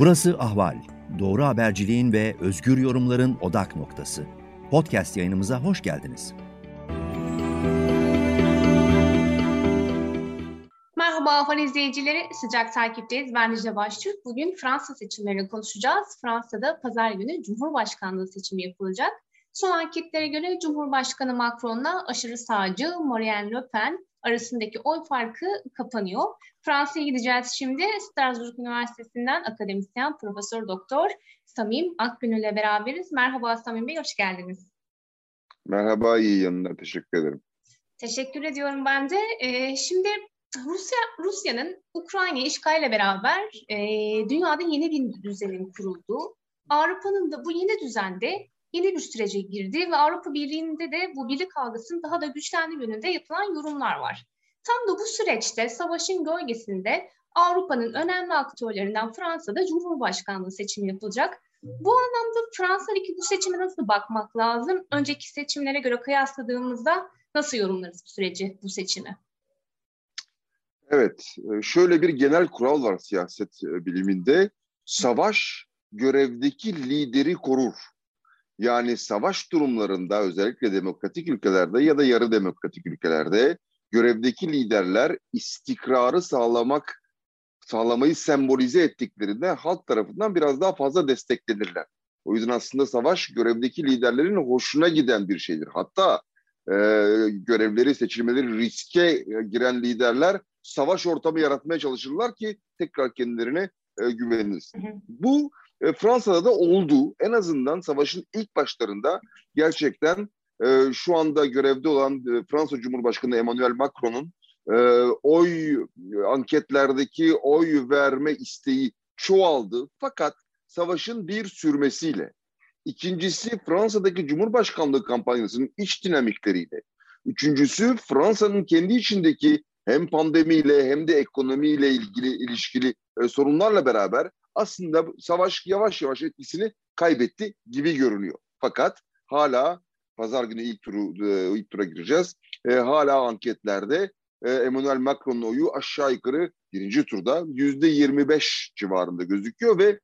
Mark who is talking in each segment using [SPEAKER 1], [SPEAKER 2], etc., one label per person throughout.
[SPEAKER 1] Burası Ahval. Doğru haberciliğin ve özgür yorumların odak noktası. Podcast yayınımıza hoş geldiniz.
[SPEAKER 2] Merhaba Ahval izleyicileri, sıcak takipteyiz. Ben Dicle Baştürk. Bugün Fransa seçimlerini konuşacağız. Fransa'da pazar günü Cumhurbaşkanlığı seçimi yapılacak. Son anketlere göre Cumhurbaşkanı Macron'la aşırı sağcı Marine Le Pen arasındaki oy farkı kapanıyor. Fransa'ya gideceğiz şimdi. Strasbourg Üniversitesi'nden akademisyen Profesör Doktor Samim Akgün ile beraberiz. Merhaba Samim Bey, hoş geldiniz.
[SPEAKER 3] Merhaba, iyi yanına Teşekkür ederim.
[SPEAKER 2] Teşekkür ediyorum ben de. Ee, şimdi Rusya Rusya'nın Ukrayna işgalle beraber e, dünyada yeni bir düzenin kurulduğu, Avrupa'nın da bu yeni düzende yeni bir sürece girdi ve Avrupa Birliği'nde de bu birlik algısının daha da güçlendiği yönünde yapılan yorumlar var. Tam da bu süreçte savaşın gölgesinde Avrupa'nın önemli aktörlerinden Fransa'da Cumhurbaşkanlığı seçimi yapılacak. Bu anlamda Fransa'daki bu seçime nasıl bakmak lazım? Önceki seçimlere göre kıyasladığımızda nasıl yorumlarız bu süreci, bu seçimi?
[SPEAKER 3] Evet, e, şöyle bir genel kural var siyaset e, biliminde. Savaş görevdeki lideri korur. Yani savaş durumlarında özellikle demokratik ülkelerde ya da yarı demokratik ülkelerde görevdeki liderler istikrarı sağlamak sağlamayı sembolize ettiklerinde halk tarafından biraz daha fazla desteklenirler. O yüzden aslında savaş görevdeki liderlerin hoşuna giden bir şeydir. Hatta e, görevleri, seçilmeleri riske giren liderler savaş ortamı yaratmaya çalışırlar ki tekrar kendilerine e, güvenilsin. Bu e, Fransa'da da oldu. En azından savaşın ilk başlarında gerçekten e, şu anda görevde olan e, Fransa Cumhurbaşkanı Emmanuel Macron'un e, oy anketlerdeki oy verme isteği çoğaldı. Fakat savaşın bir sürmesiyle, ikincisi Fransa'daki Cumhurbaşkanlığı kampanyasının iç dinamikleriyle, üçüncüsü Fransa'nın kendi içindeki hem pandemiyle hem de ekonomiyle ilgili ilişkili e, sorunlarla beraber aslında savaş yavaş yavaş etkisini kaybetti gibi görünüyor. Fakat hala pazar günü ilk turu e, ilk tura gireceğiz. E, hala anketlerde e, Emmanuel Macron'un oyu aşağı yukarı birinci turda yüzde 25 civarında gözüküyor ve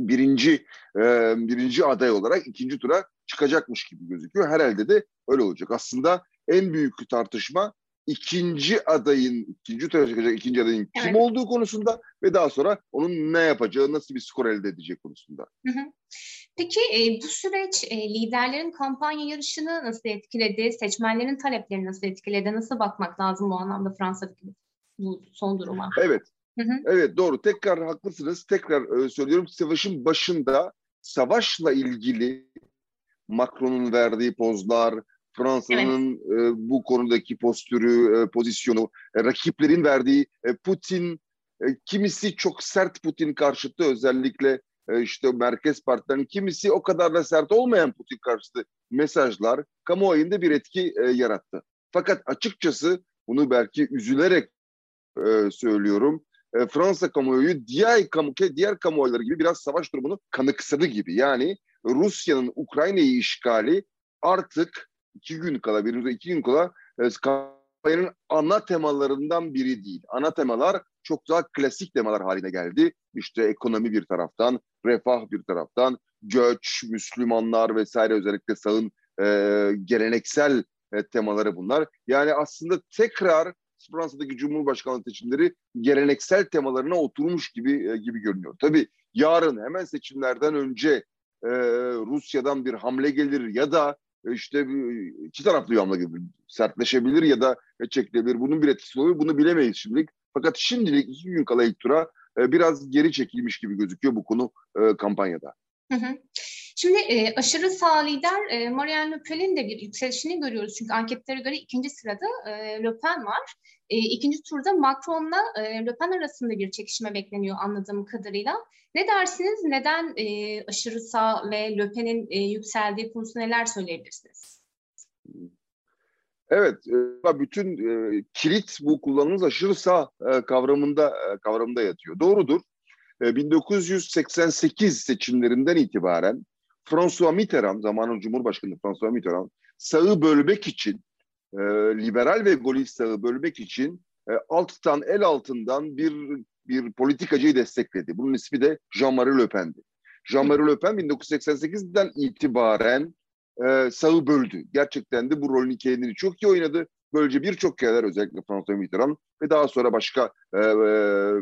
[SPEAKER 3] birinci e, birinci aday olarak ikinci tura çıkacakmış gibi gözüküyor. Herhalde de öyle olacak. Aslında en büyük tartışma ikinci adayın, ikinci tura çıkacak ikinci adayın evet. kim olduğu konusunda ve daha sonra onun ne yapacağı, nasıl bir skor elde edecek konusunda.
[SPEAKER 2] Hı hı. Peki e, bu süreç e, liderlerin kampanya yarışını nasıl etkiledi, seçmenlerin taleplerini nasıl etkiledi, nasıl bakmak lazım bu anlamda Fransa'daki bu son duruma?
[SPEAKER 3] Evet, hı hı. evet doğru. Tekrar haklısınız. Tekrar e, söylüyorum, savaşın başında savaşla ilgili Macron'un verdiği pozlar, Fransa'nın evet. e, bu konudaki postürü, e, pozisyonu, e, rakiplerin verdiği e, Putin, e, kimisi çok sert Putin karşıtı özellikle e, işte merkez partilerin kimisi o kadar da sert olmayan Putin karşıtı mesajlar kamuoyunda bir etki e, yarattı. Fakat açıkçası bunu belki üzülerek e, söylüyorum. E, Fransa kamuoyu diğer kamu diğer kamuoyları gibi biraz savaş durumunu kanıksadı gibi. Yani Rusya'nın Ukrayna'yı işgali artık iki gün kala, birinci iki gün kala e, kampanyanın ana temalarından biri değil. Ana temalar çok daha klasik temalar haline geldi. İşte ekonomi bir taraftan, refah bir taraftan, göç, Müslümanlar vesaire özellikle sağın e, geleneksel e, temaları bunlar. Yani aslında tekrar Fransa'daki Cumhurbaşkanlığı seçimleri geleneksel temalarına oturmuş gibi e, gibi görünüyor. Tabii yarın hemen seçimlerden önce e, Rusya'dan bir hamle gelir ya da işte iki taraflı yağma gibi sertleşebilir ya da çekilebilir. Bunun bir etkisi oluyor. Bunu bilemeyiz şimdilik. Fakat şimdilik iki gün kala ilk tura e, biraz geri çekilmiş gibi gözüküyor bu konu e, kampanyada.
[SPEAKER 2] Hı hı. Şimdi e, aşırı sağ lider e, Marianne Le Pen'in de bir yükselişini görüyoruz. Çünkü anketlere göre ikinci sırada e, Le Pen var. E, ikinci turda Macron'la e, Le Pen arasında bir çekişme bekleniyor anladığım kadarıyla. Ne dersiniz? Neden e, aşırı sağ ve Le Pen'in e, yükseldiği konusunda neler söyleyebilirsiniz?
[SPEAKER 3] Evet, e, bütün e, kilit bu kullanımız aşırı sağ e, kavramında kavramında yatıyor. Doğrudur. 1988 seçimlerinden itibaren François Mitterrand, zamanın Cumhurbaşkanı François Mitterrand, sağı bölmek için, liberal ve golist sağı bölmek için alttan, el altından bir bir politikacıyı destekledi. Bunun ismi de Jean-Marie Le Pen'di. Jean-Marie Le Pen 1988'den itibaren e, sağı böldü. Gerçekten de bu rolünü kendini çok iyi oynadı. Böylece birçok kereler özellikle François Mitterrand ve daha sonra başka e, e,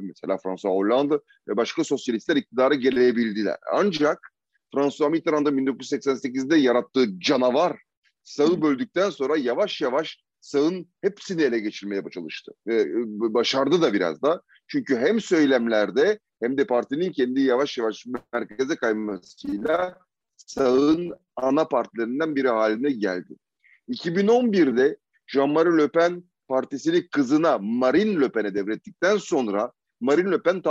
[SPEAKER 3] mesela François Hollande ve başka sosyalistler iktidara gelebildiler. Ancak François Mitterrand'ın 1988'de yarattığı canavar sağı böldükten sonra yavaş yavaş sağın hepsini ele geçirmeye çalıştı. Ve başardı da biraz da. Çünkü hem söylemlerde hem de partinin kendi yavaş yavaş merkeze kaymasıyla sağın ana partilerinden biri haline geldi. 2011'de Jean-Marie Le Pen partisini kızına Marine Le Pen'e devrettikten sonra Marine Le Pen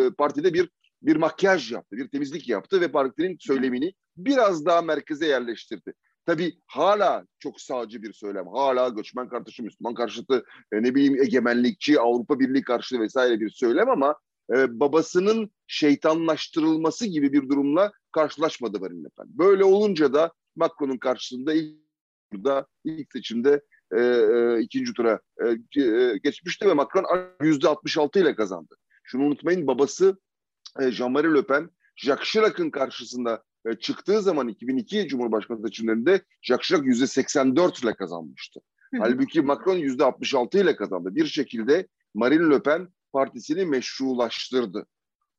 [SPEAKER 3] e, partide bir bir makyaj yaptı, bir temizlik yaptı ve partinin söylemini biraz daha merkeze yerleştirdi. Tabii hala çok sağcı bir söylem. Hala göçmen kardeşi, Müslüman karşıtı, e, ne bileyim egemenlikçi, Avrupa Birliği karşıtı vesaire bir söylem ama e, babasının şeytanlaştırılması gibi bir durumla karşılaşmadı Marine Le Pen. Böyle olunca da Macron'un karşısında ilk turda, ilk seçimde e, e, ikinci tura e, e, geçmişti ve Macron yüzde 66 ile kazandı. Şunu unutmayın babası Jean-Marie Le Pen, Jacques Chirac'ın karşısında e, çıktığı zaman 2002 Cumhurbaşkanı seçimlerinde Jacques Chirac yüzde 84 ile kazanmıştı. Halbuki Macron yüzde 66 ile kazandı. Bir şekilde Marine Le Pen partisini meşrulaştırdı.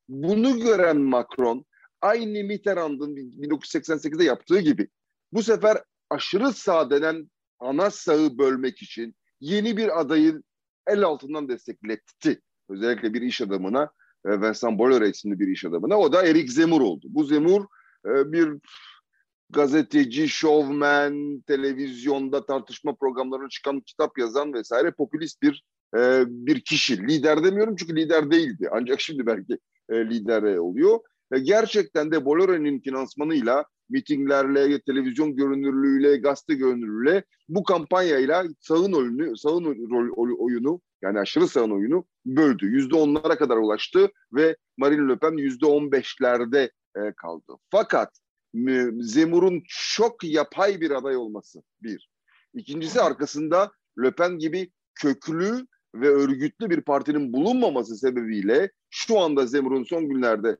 [SPEAKER 3] Bunu gören Macron aynı Mitterrand'ın 1988'de yaptığı gibi bu sefer aşırı sağ denen ana sağı bölmek için yeni bir adayı el altından destekletti. Özellikle bir iş adamına, e, Vincent Bolloré isimli bir iş adamına. O da Erik Zemur oldu. Bu Zemur e, bir gazeteci, şovmen, televizyonda tartışma programlarına çıkan kitap yazan vesaire popülist bir e, bir kişi. Lider demiyorum çünkü lider değildi. Ancak şimdi belki lider oluyor. Gerçekten de Bolloré'nin finansmanıyla mitinglerle, televizyon görünürlüğüyle, gazete görünürlüğüyle bu kampanyayla sağın oyunu, sağın rol, oyunu yani aşırı sağın oyunu böldü. Yüzde onlara kadar ulaştı ve Marine Le Pen yüzde on beşlerde e, kaldı. Fakat Zemur'un çok yapay bir aday olması bir. İkincisi arkasında Le Pen gibi köklü ve örgütlü bir partinin bulunmaması sebebiyle şu anda Zemur'un son günlerde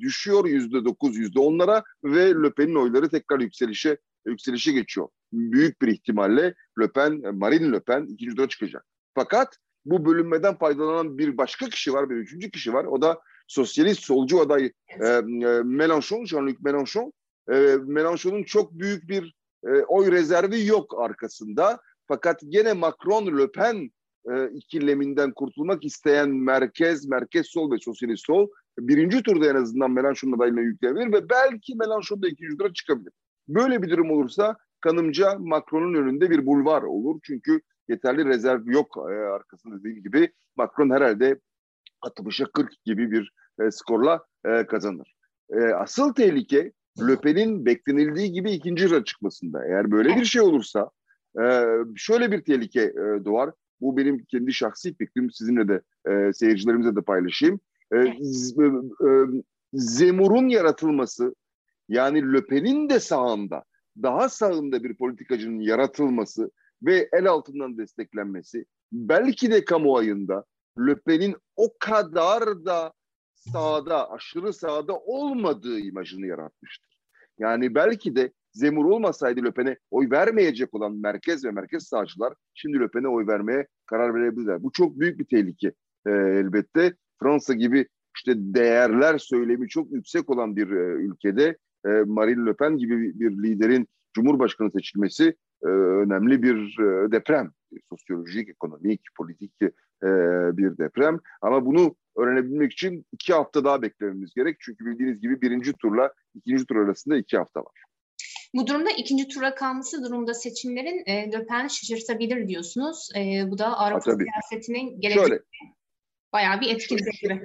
[SPEAKER 3] düşüyor yüzde dokuz, yüzde onlara ve Le Pen'in oyları tekrar yükselişe yükselişe geçiyor. Büyük bir ihtimalle Le Pen, Marine Le Pen ikinci tura çıkacak. Fakat bu bölünmeden faydalanan bir başka kişi var, bir üçüncü kişi var. O da sosyalist solcu aday e, e, Mélenchon, Jean-Luc Mélenchon. E, Mélenchon'un çok büyük bir e, oy rezervi yok arkasında. Fakat gene Macron, Le Pen e, ikileminden kurtulmak isteyen merkez, merkez sol ve sosyalist sol birinci turda en azından Melanchon'un adaylığına yüklenebilir ve belki Melanchon da ikinci tura çıkabilir. Böyle bir durum olursa kanımca Macron'un önünde bir bulvar olur. Çünkü yeterli rezerv yok e, arkasında dediğim gibi. Macron herhalde 60'a 40 gibi bir e, skorla e, kazanır. E, asıl tehlike Le Pen'in beklenildiği gibi ikinci tura çıkmasında. Eğer böyle bir şey olursa e, şöyle bir tehlike e, doğar. Bu benim kendi şahsi fikrim. Sizinle de e, seyircilerimize de paylaşayım. E, e, e, Zemur'un yaratılması yani Löpen'in de sağında daha sağında bir politikacının yaratılması ve el altından desteklenmesi belki de kamuoyunda Löpen'in o kadar da sağda, aşırı sağda olmadığı imajını yaratmıştır. Yani belki de Zemur olmasaydı Löpen'e oy vermeyecek olan merkez ve merkez sağcılar şimdi Löpen'e oy vermeye karar verebilirler. Bu çok büyük bir tehlike e, elbette. Fransa gibi işte değerler söylemi çok yüksek olan bir e, ülkede e, Marine Le Pen gibi bir liderin Cumhurbaşkanı seçilmesi e, önemli bir e, deprem. Sosyolojik, ekonomik, politik e, bir deprem. Ama bunu öğrenebilmek için iki hafta daha beklememiz gerek. Çünkü bildiğiniz gibi birinci turla ikinci tur arasında iki hafta var.
[SPEAKER 2] Bu durumda ikinci tura kalması durumda seçimlerin e, Le Pen şaşırtabilir diyorsunuz. E, bu da Avrupa ha, siyasetinin gelecekte bayağı bir etkileyecek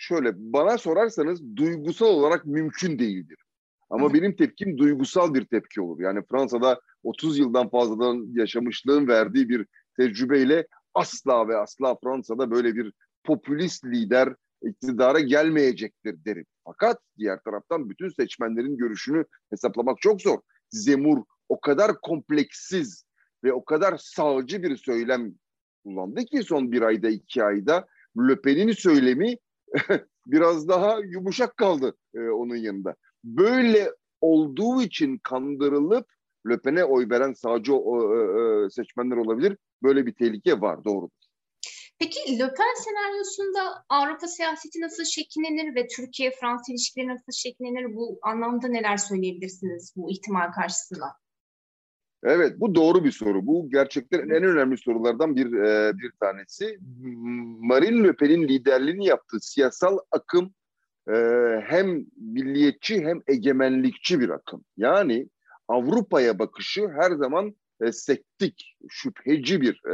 [SPEAKER 3] Şöyle bana sorarsanız duygusal olarak mümkün değildir. Ama Hı. benim tepkim duygusal bir tepki olur. Yani Fransa'da 30 yıldan fazladan yaşamışlığın verdiği bir tecrübeyle asla ve asla Fransa'da böyle bir popülist lider iktidara gelmeyecektir derim. Fakat diğer taraftan bütün seçmenlerin görüşünü hesaplamak çok zor. Zemur o kadar kompleksiz ve o kadar sağcı bir söylem kullandı ki son bir ayda iki ayda Le Pen'in söylemi biraz daha yumuşak kaldı e, onun yanında. Böyle olduğu için kandırılıp Le Pen'e oy veren sağcı e, e, seçmenler olabilir. Böyle bir tehlike var doğrudur.
[SPEAKER 2] Peki Le Pen senaryosunda Avrupa siyaseti nasıl şekillenir ve Türkiye-Fransa ilişkileri nasıl şekillenir? Bu anlamda neler söyleyebilirsiniz bu ihtimal karşısında?
[SPEAKER 3] Evet, bu doğru bir soru. Bu gerçekten en önemli sorulardan bir e, bir tanesi. Marine Le Pen'in liderliğini yaptığı siyasal akım e, hem milliyetçi hem egemenlikçi bir akım. Yani Avrupa'ya bakışı her zaman e, sektik, şüpheci bir e,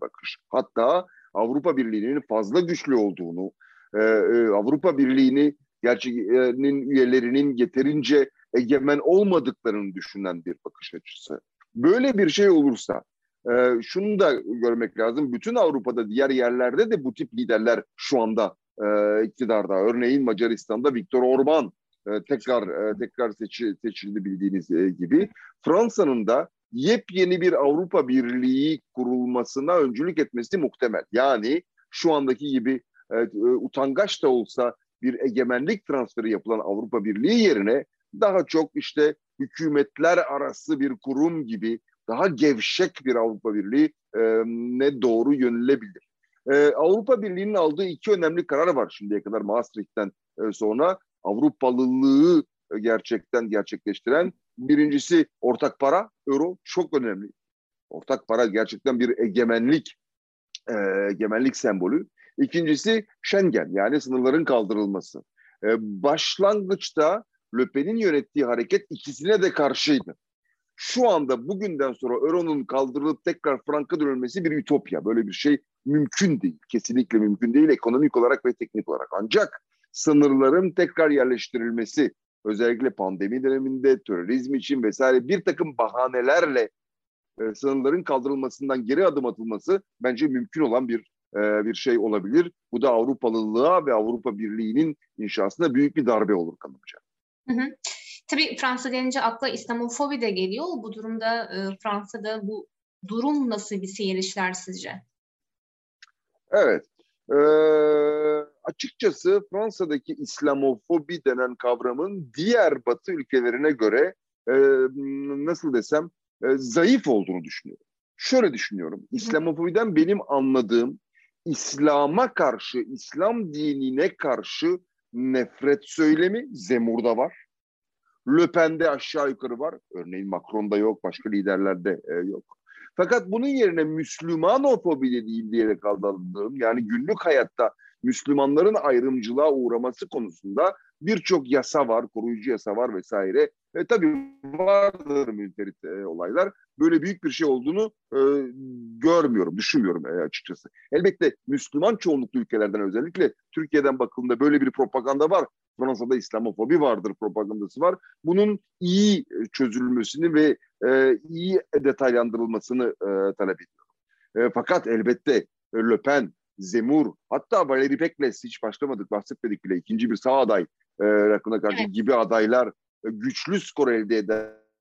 [SPEAKER 3] bakış. Hatta Avrupa Birliği'nin fazla güçlü olduğunu, e, e, Avrupa Birliği'ni gerçekten üyelerinin yeterince egemen olmadıklarını düşünen bir bakış açısı. Böyle bir şey olursa e, şunu da görmek lazım. Bütün Avrupa'da diğer yerlerde de bu tip liderler şu anda e, iktidarda. Örneğin Macaristan'da Viktor Orban e, tekrar e, tekrar seçi, seçildi bildiğiniz e, gibi. Fransa'nın da yepyeni bir Avrupa Birliği kurulmasına öncülük etmesi muhtemel. Yani şu andaki gibi e, e, utangaç da olsa bir egemenlik transferi yapılan Avrupa Birliği yerine daha çok işte hükümetler arası bir kurum gibi daha gevşek bir Avrupa Birliği e, ne doğru yönelebilir. E, Avrupa Birliği'nin aldığı iki önemli karar var şimdiye kadar Maastricht'ten e, sonra Avrupalılığı gerçekten gerçekleştiren birincisi ortak para, euro çok önemli. Ortak para gerçekten bir egemenlik e, egemenlik sembolü. İkincisi Schengen yani sınırların kaldırılması. E, başlangıçta Le Pen'in yönettiği hareket ikisine de karşıydı. Şu anda bugünden sonra Euro'nun kaldırılıp tekrar franka dönülmesi bir ütopya. Böyle bir şey mümkün değil. Kesinlikle mümkün değil ekonomik olarak ve teknik olarak. Ancak sınırların tekrar yerleştirilmesi özellikle pandemi döneminde terörizm için vesaire bir takım bahanelerle e, sınırların kaldırılmasından geri adım atılması bence mümkün olan bir e, bir şey olabilir. Bu da Avrupalılığa ve Avrupa Birliği'nin inşasına büyük bir darbe olur kanımca.
[SPEAKER 2] Hı hı. Tabii Fransa denince akla İslamofobi de geliyor. Bu durumda e, Fransa'da bu durum nasıl bir seyir işler sizce?
[SPEAKER 3] Evet. Ee, açıkçası Fransa'daki İslamofobi denen kavramın diğer Batı ülkelerine göre e, nasıl desem e, zayıf olduğunu düşünüyorum. Şöyle düşünüyorum. İslamofobiden benim anladığım İslam'a karşı, İslam dinine karşı nefret söylemi Zemur'da var. Le Pen'de aşağı yukarı var. Örneğin Macron'da yok, başka liderlerde e, yok. Fakat bunun yerine Müslümanofobi de değil diyerek aldığım yani günlük hayatta Müslümanların ayrımcılığa uğraması konusunda birçok yasa var, koruyucu yasa var vesaire. E, tabii vardır münferit e, olaylar. Böyle büyük bir şey olduğunu e, görmüyorum, düşünmüyorum e, açıkçası. Elbette Müslüman çoğunluklu ülkelerden özellikle Türkiye'den bakıldığında böyle bir propaganda var. Fransa'da İslamofobi vardır propagandası var. Bunun iyi çözülmesini ve e, iyi detaylandırılmasını e, talep ediyorum. E, fakat elbette e, Le Pen, Zemur, hatta Valérie Pécresse hiç başlamadık, bahsetmedik bile. ikinci bir sağ aday e, rakına karşı evet. gibi adaylar e, güçlü skor elde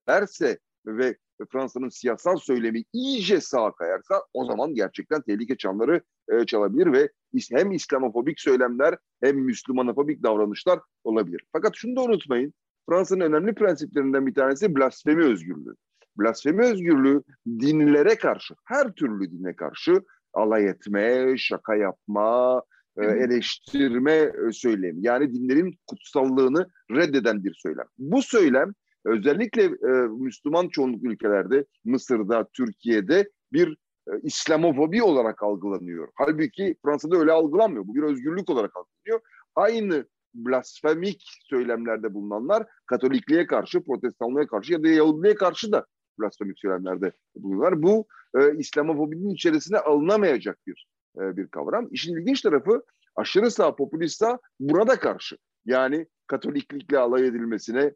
[SPEAKER 3] ederse ve Fransa'nın siyasal söylemi iyice sağa kayarsa o zaman gerçekten tehlike çanları e, çalabilir ve hem İslamofobik söylemler hem Müslümanofobik davranışlar olabilir. Fakat şunu da unutmayın. Fransa'nın önemli prensiplerinden bir tanesi blasfemi özgürlüğü. Blasfemi özgürlüğü dinlere karşı, her türlü dine karşı alay etme, şaka yapma, e, eleştirme e, söylemi. Yani dinlerin kutsallığını reddeden bir söylem. Bu söylem özellikle e, Müslüman çoğunluklu ülkelerde, Mısır'da, Türkiye'de bir e, İslamofobi olarak algılanıyor. Halbuki Fransa'da öyle algılanmıyor. Bu bir özgürlük olarak algılanıyor. Aynı blasfemik söylemlerde bulunanlar Katolikliğe karşı, Protestanlığa karşı ya da Yahudiliğe karşı da blasfemik söylemlerde bulunuyorlar. Bu e, İslamofobinin içerisine alınamayacak bir e, bir kavram. İşin ilginç tarafı aşırı sağ popülist sağ burada karşı. Yani Katoliklikle alay edilmesine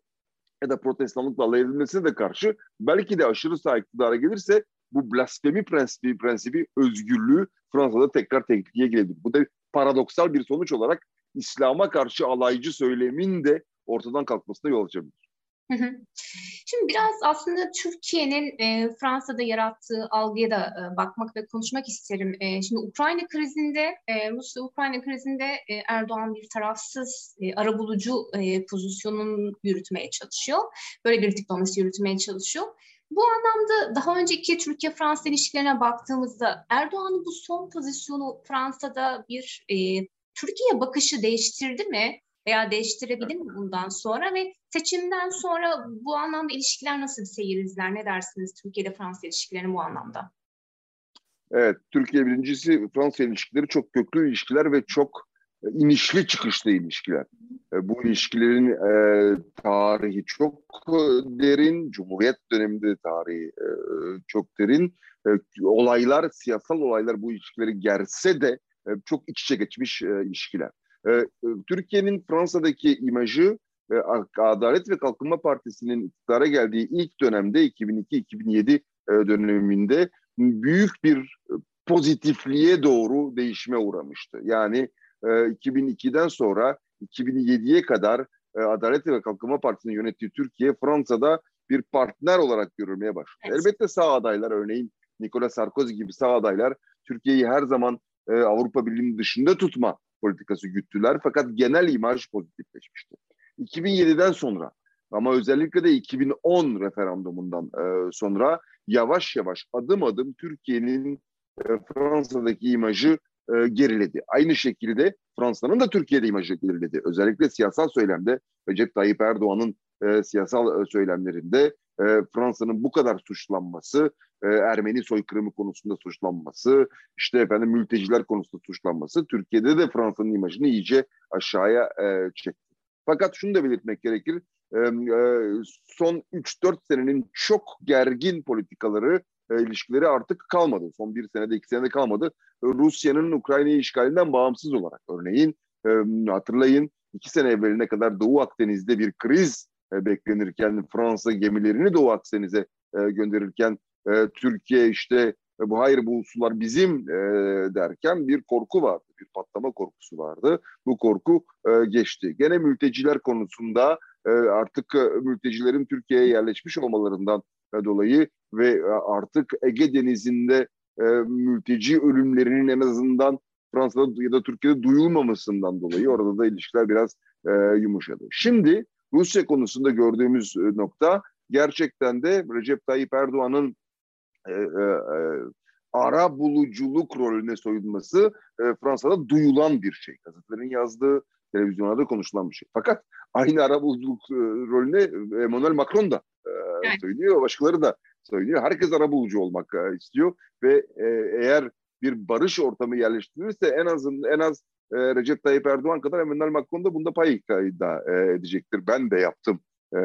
[SPEAKER 3] ya da protestanlıkla alay edilmesine de karşı belki de aşırı sağ iktidara gelirse bu blasfemi prensibi, prensibi özgürlüğü Fransa'da tekrar tehlikeye gelebilir. Bu da paradoksal bir sonuç olarak İslam'a karşı alaycı söylemin de ortadan kalkmasına yol açabilir.
[SPEAKER 2] Şimdi biraz aslında Türkiye'nin e, Fransa'da yarattığı algıya da e, bakmak ve konuşmak isterim. E, şimdi Ukrayna krizinde, e, Rusya-Ukrayna krizinde e, Erdoğan bir tarafsız e, arabulucu e, pozisyonunu yürütmeye çalışıyor. Böyle bir diplomasi yürütmeye çalışıyor. Bu anlamda daha önceki Türkiye-Fransa ilişkilerine baktığımızda Erdoğan'ın bu son pozisyonu Fransa'da bir e, Türkiye bakışı değiştirdi mi? Veya değiştirebilir mi bundan sonra ve seçimden sonra bu anlamda ilişkiler nasıl bir seyir izler? Ne dersiniz Türkiye ile Fransa ilişkilerini bu anlamda?
[SPEAKER 3] Evet, Türkiye birincisi Fransa ilişkileri çok köklü ilişkiler ve çok e, inişli çıkışlı ilişkiler. E, bu ilişkilerin e, tarihi çok e, derin, Cumhuriyet döneminde tarihi e, çok derin. E, olaylar, siyasal olaylar bu ilişkileri gerse de e, çok iç içe geçmiş e, ilişkiler. Ee, e, Türkiye'nin Fransa'daki imajı e, Adalet ve Kalkınma Partisi'nin iktidara geldiği ilk dönemde 2002-2007 e, döneminde büyük bir pozitifliğe doğru değişime uğramıştı. Yani e, 2002'den sonra 2007'ye kadar e, Adalet ve Kalkınma Partisi'nin yönettiği Türkiye Fransa'da bir partner olarak görülmeye başladı. Evet. Elbette sağ adaylar örneğin Nicolas Sarkozy gibi sağ adaylar Türkiye'yi her zaman e, Avrupa Birliği'nin dışında tutma politikası güttüler fakat genel imaj pozitifleşmişti. 2007'den sonra ama özellikle de 2010 referandumundan e, sonra yavaş yavaş adım adım Türkiye'nin e, Fransa'daki imajı e, geriledi. Aynı şekilde Fransa'nın da Türkiye'de imajı geriledi. Özellikle siyasal söylemde Recep Tayyip Erdoğan'ın e, siyasal e, söylemlerinde e, Fransa'nın bu kadar suçlanması, e, Ermeni soykırımı konusunda suçlanması, işte efendim mülteciler konusunda suçlanması Türkiye'de de Fransa'nın imajını iyice aşağıya e, çekti. Fakat şunu da belirtmek gerekir. E, e, son 3-4 senenin çok gergin politikaları, e, ilişkileri artık kalmadı. Son bir senede, iki senede kalmadı. Rusya'nın Ukrayna'yı işgalinden bağımsız olarak örneğin e, hatırlayın iki sene evveline kadar Doğu Akdeniz'de bir kriz e, beklenirken Fransa gemilerini Doğu Akdeniz'e e, gönderirken e, Türkiye işte bu hayır bu sular bizim derken bir korku vardı. Bir patlama korkusu vardı. Bu korku geçti. Gene mülteciler konusunda artık mültecilerin Türkiye'ye yerleşmiş olmalarından dolayı ve artık Ege Denizi'nde mülteci ölümlerinin en azından Fransa'da ya da Türkiye'de duyulmamasından dolayı orada da ilişkiler biraz e, yumuşadı. Şimdi Rusya konusunda gördüğümüz e, nokta gerçekten de Recep Tayyip Erdoğan'ın e, e, e, ara buluculuk rolüne soyulması e, Fransa'da duyulan bir şey. Gazetelerin yazdığı, televizyonlarda konuşulan bir şey. Fakat aynı ara buluculuk e, rolüne Emmanuel Macron da e, evet. söylüyor, başkaları da söylüyor. Herkes ara bulucu olmak e, istiyor ve e, eğer bir barış ortamı yerleştirirse en azın en az e, Recep Tayyip Erdoğan kadar Emmanuel Macron da bunda pay da e, edecektir. Ben de yaptım e,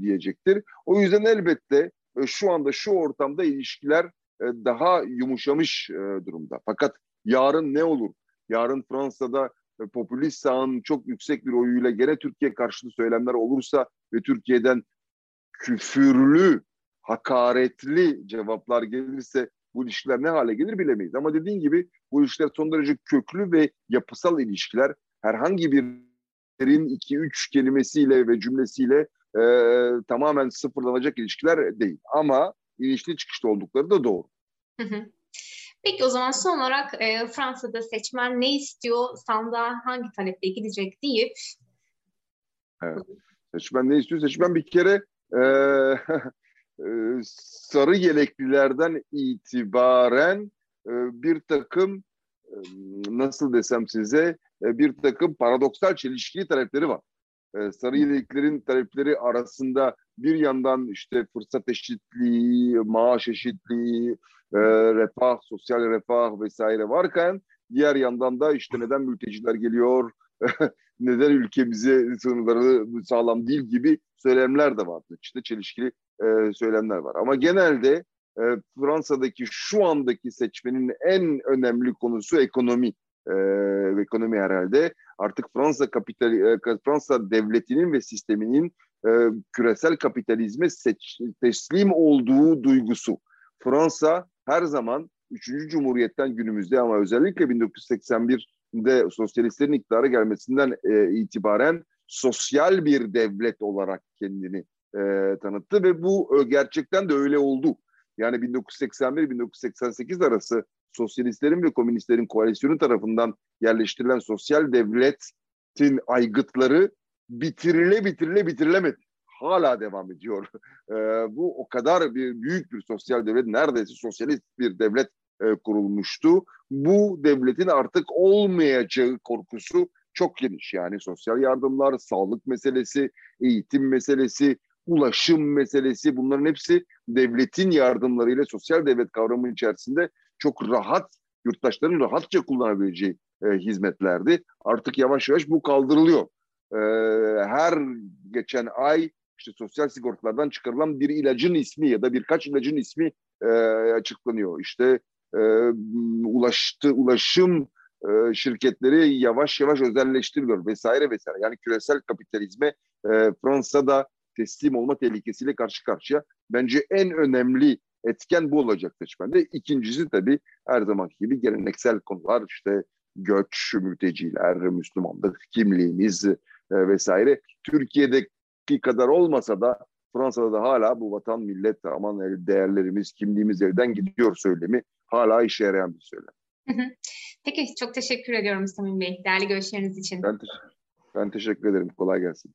[SPEAKER 3] diyecektir. O yüzden elbette şu anda şu ortamda ilişkiler daha yumuşamış durumda. Fakat yarın ne olur? Yarın Fransa'da e, popülist sağın çok yüksek bir oyuyla gene Türkiye karşıtı söylemler olursa ve Türkiye'den küfürlü, hakaretli cevaplar gelirse bu ilişkiler ne hale gelir bilemeyiz. Ama dediğin gibi bu ilişkiler son derece köklü ve yapısal ilişkiler. Herhangi bir derin iki üç kelimesiyle ve cümlesiyle e, tamamen sıfırlanacak ilişkiler değil. Ama inişli çıkışlı oldukları da doğru.
[SPEAKER 2] Peki o zaman son olarak e, Fransa'da seçmen ne istiyor, sandığa hangi taleple gidecek deyip
[SPEAKER 3] evet. Seçmen ne istiyor? Seçmen bir kere e, sarı yeleklilerden itibaren e, bir takım e, nasıl desem size e, bir takım paradoksal çelişkili talepleri var. E, sarı yeleklerin talepleri arasında bir yandan işte fırsat eşitliği, maaş eşitliği, e, refah, sosyal refah vesaire varken diğer yandan da işte neden mülteciler geliyor, neden ülkemize sınırları sağlam değil gibi söylemler de vardı. İşte çelişkili e, söylemler var. Ama genelde e, Fransa'daki şu andaki seçmenin en önemli konusu ekonomi. E, ekonomi herhalde. Artık Fransa kapital e, Fransa devletinin ve sisteminin e, küresel kapitalizme seç, teslim olduğu duygusu. Fransa her zaman 3. Cumhuriyet'ten günümüzde ama özellikle 1981'de sosyalistlerin iktidara gelmesinden e, itibaren sosyal bir devlet olarak kendini e, tanıttı ve bu e, gerçekten de öyle oldu. Yani 1981-1988 arası sosyalistlerin ve komünistlerin koalisyonu tarafından yerleştirilen sosyal devletin aygıtları bitirile bitirile bitirilemedi. Hala devam ediyor. E, bu o kadar bir büyük bir sosyal devlet, neredeyse sosyalist bir devlet e, kurulmuştu. Bu devletin artık olmayacağı korkusu çok geniş. Yani sosyal yardımlar, sağlık meselesi, eğitim meselesi, ulaşım meselesi bunların hepsi devletin yardımlarıyla sosyal devlet kavramı içerisinde çok rahat, yurttaşların rahatça kullanabileceği e, hizmetlerdi. Artık yavaş yavaş bu kaldırılıyor. E, her geçen ay işte sosyal sigortalardan çıkarılan bir ilacın ismi ya da birkaç ilacın ismi e, açıklanıyor. İşte e, ulaştı, ulaşım e, şirketleri yavaş yavaş özelleştiriliyor vesaire vesaire. Yani küresel kapitalizme e, Fransa'da teslim olma tehlikesiyle karşı karşıya. Bence en önemli etken bu olacak seçmende. İkincisi tabii her zamanki gibi geleneksel konular işte göç, mülteciler, Müslümanlık, kimliğimiz e, vesaire. Türkiye'deki kadar olmasa da Fransa'da da hala bu vatan, millet, aman değerlerimiz, kimliğimiz elden gidiyor söylemi hala işe yarayan bir söylem.
[SPEAKER 2] Peki çok teşekkür ediyorum Samim Bey değerli görüşleriniz için.
[SPEAKER 3] Ben, te- ben teşekkür ederim. Kolay gelsin.